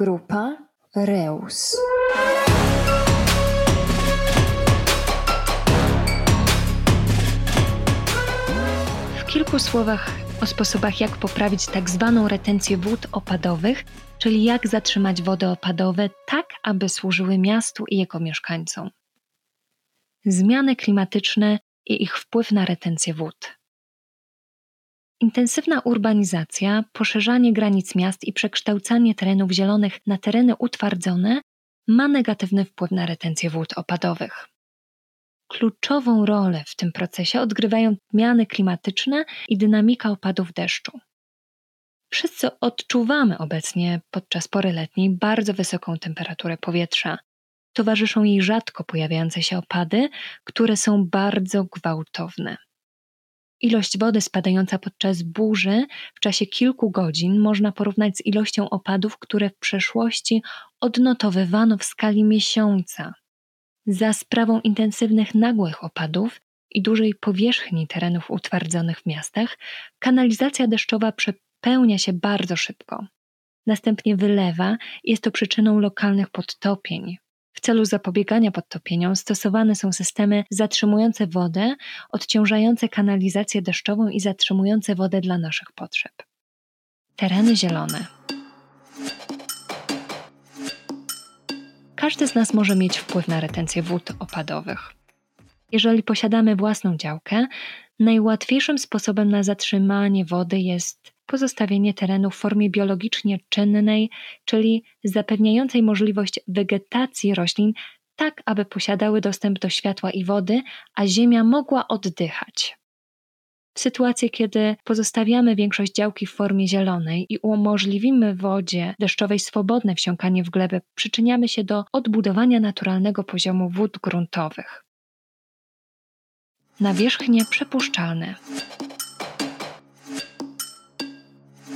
Grupa Reus. W kilku słowach o sposobach, jak poprawić tak zwaną retencję wód opadowych, czyli jak zatrzymać wody opadowe tak, aby służyły miastu i jego mieszkańcom. Zmiany klimatyczne i ich wpływ na retencję wód. Intensywna urbanizacja, poszerzanie granic miast i przekształcanie terenów zielonych na tereny utwardzone ma negatywny wpływ na retencję wód opadowych. Kluczową rolę w tym procesie odgrywają zmiany klimatyczne i dynamika opadów deszczu. Wszyscy odczuwamy obecnie podczas pory letniej bardzo wysoką temperaturę powietrza. Towarzyszą jej rzadko pojawiające się opady, które są bardzo gwałtowne. Ilość wody spadająca podczas burzy w czasie kilku godzin można porównać z ilością opadów, które w przeszłości odnotowywano w skali miesiąca. Za sprawą intensywnych nagłych opadów i dużej powierzchni terenów utwardzonych w miastach, kanalizacja deszczowa przepełnia się bardzo szybko. Następnie wylewa jest to przyczyną lokalnych podtopień, w celu zapobiegania podtopieniom stosowane są systemy zatrzymujące wodę, odciążające kanalizację deszczową i zatrzymujące wodę dla naszych potrzeb. Tereny zielone. Każdy z nas może mieć wpływ na retencję wód opadowych. Jeżeli posiadamy własną działkę, najłatwiejszym sposobem na zatrzymanie wody jest pozostawienie terenu w formie biologicznie czynnej, czyli zapewniającej możliwość wegetacji roślin tak, aby posiadały dostęp do światła i wody, a ziemia mogła oddychać. W sytuacji, kiedy pozostawiamy większość działki w formie zielonej i umożliwimy wodzie deszczowej swobodne wsiąkanie w glebę, przyczyniamy się do odbudowania naturalnego poziomu wód gruntowych. Nawierzchnie przepuszczalne.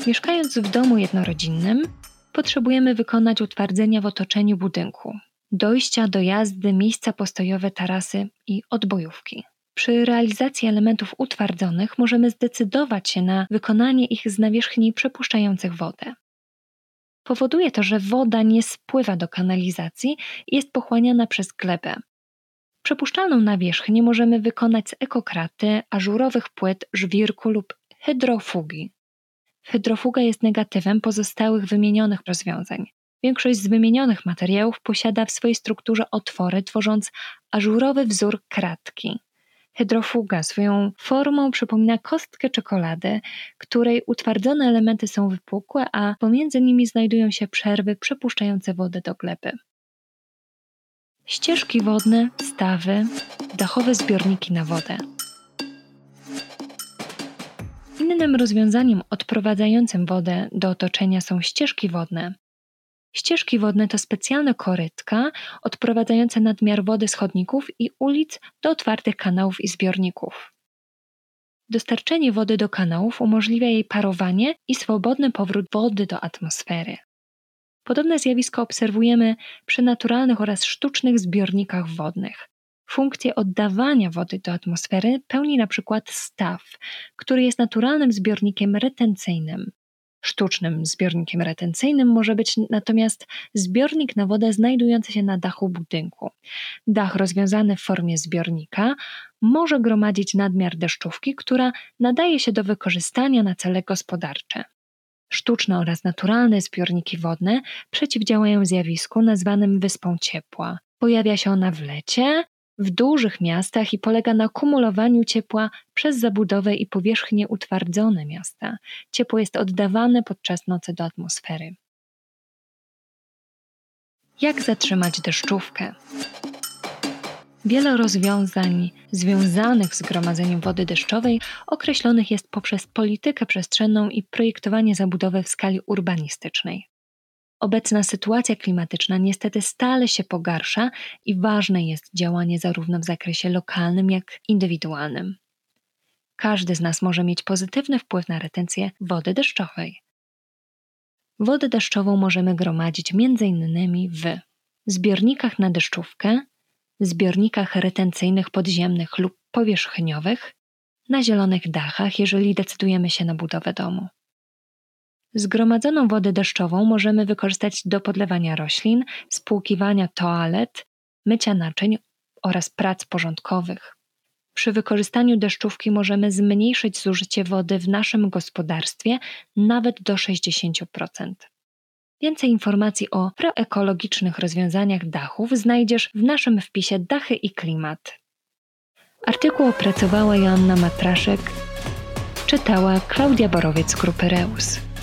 Mieszkając w domu jednorodzinnym, potrzebujemy wykonać utwardzenia w otoczeniu budynku, dojścia, dojazdy, miejsca postojowe, tarasy i odbojówki. Przy realizacji elementów utwardzonych możemy zdecydować się na wykonanie ich z nawierzchni przepuszczających wodę. Powoduje to, że woda nie spływa do kanalizacji i jest pochłaniana przez glebę. Przepuszczalną nawierzchnię możemy wykonać z ekokraty, ażurowych płyt, żwirku lub hydrofugi. Hydrofuga jest negatywem pozostałych wymienionych rozwiązań. Większość z wymienionych materiałów posiada w swojej strukturze otwory, tworząc ażurowy wzór kratki. Hydrofuga swoją formą przypomina kostkę czekolady, której utwardzone elementy są wypukłe, a pomiędzy nimi znajdują się przerwy przepuszczające wodę do gleby. Ścieżki wodne, stawy, dachowe zbiorniki na wodę. Innym rozwiązaniem odprowadzającym wodę do otoczenia są ścieżki wodne. Ścieżki wodne to specjalne korytka odprowadzające nadmiar wody z chodników i ulic do otwartych kanałów i zbiorników. Dostarczenie wody do kanałów umożliwia jej parowanie i swobodny powrót wody do atmosfery. Podobne zjawisko obserwujemy przy naturalnych oraz sztucznych zbiornikach wodnych. Funkcję oddawania wody do atmosfery pełni na przykład staw, który jest naturalnym zbiornikiem retencyjnym. Sztucznym zbiornikiem retencyjnym może być natomiast zbiornik na wodę znajdujący się na dachu budynku. Dach rozwiązany w formie zbiornika może gromadzić nadmiar deszczówki, która nadaje się do wykorzystania na cele gospodarcze. Sztuczne oraz naturalne zbiorniki wodne przeciwdziałają zjawisku nazwanym wyspą ciepła. Pojawia się ona w lecie, w dużych miastach i polega na kumulowaniu ciepła przez zabudowę i powierzchnie utwardzone miasta. Ciepło jest oddawane podczas nocy do atmosfery. Jak zatrzymać deszczówkę? Wiele rozwiązań związanych z gromadzeniem wody deszczowej określonych jest poprzez politykę przestrzenną i projektowanie zabudowy w skali urbanistycznej. Obecna sytuacja klimatyczna niestety stale się pogarsza i ważne jest działanie zarówno w zakresie lokalnym, jak indywidualnym. Każdy z nas może mieć pozytywny wpływ na retencję wody deszczowej. Wodę deszczową możemy gromadzić m.in. w zbiornikach na deszczówkę, zbiornikach retencyjnych podziemnych lub powierzchniowych, na zielonych dachach, jeżeli decydujemy się na budowę domu. Zgromadzoną wodę deszczową możemy wykorzystać do podlewania roślin, spłukiwania toalet, mycia naczyń oraz prac porządkowych. Przy wykorzystaniu deszczówki możemy zmniejszyć zużycie wody w naszym gospodarstwie nawet do 60%. Więcej informacji o proekologicznych rozwiązaniach dachów znajdziesz w naszym wpisie Dachy i Klimat. Artykuł opracowała Joanna Matraszek, czytała Klaudia Borowiec z Grupy Reus.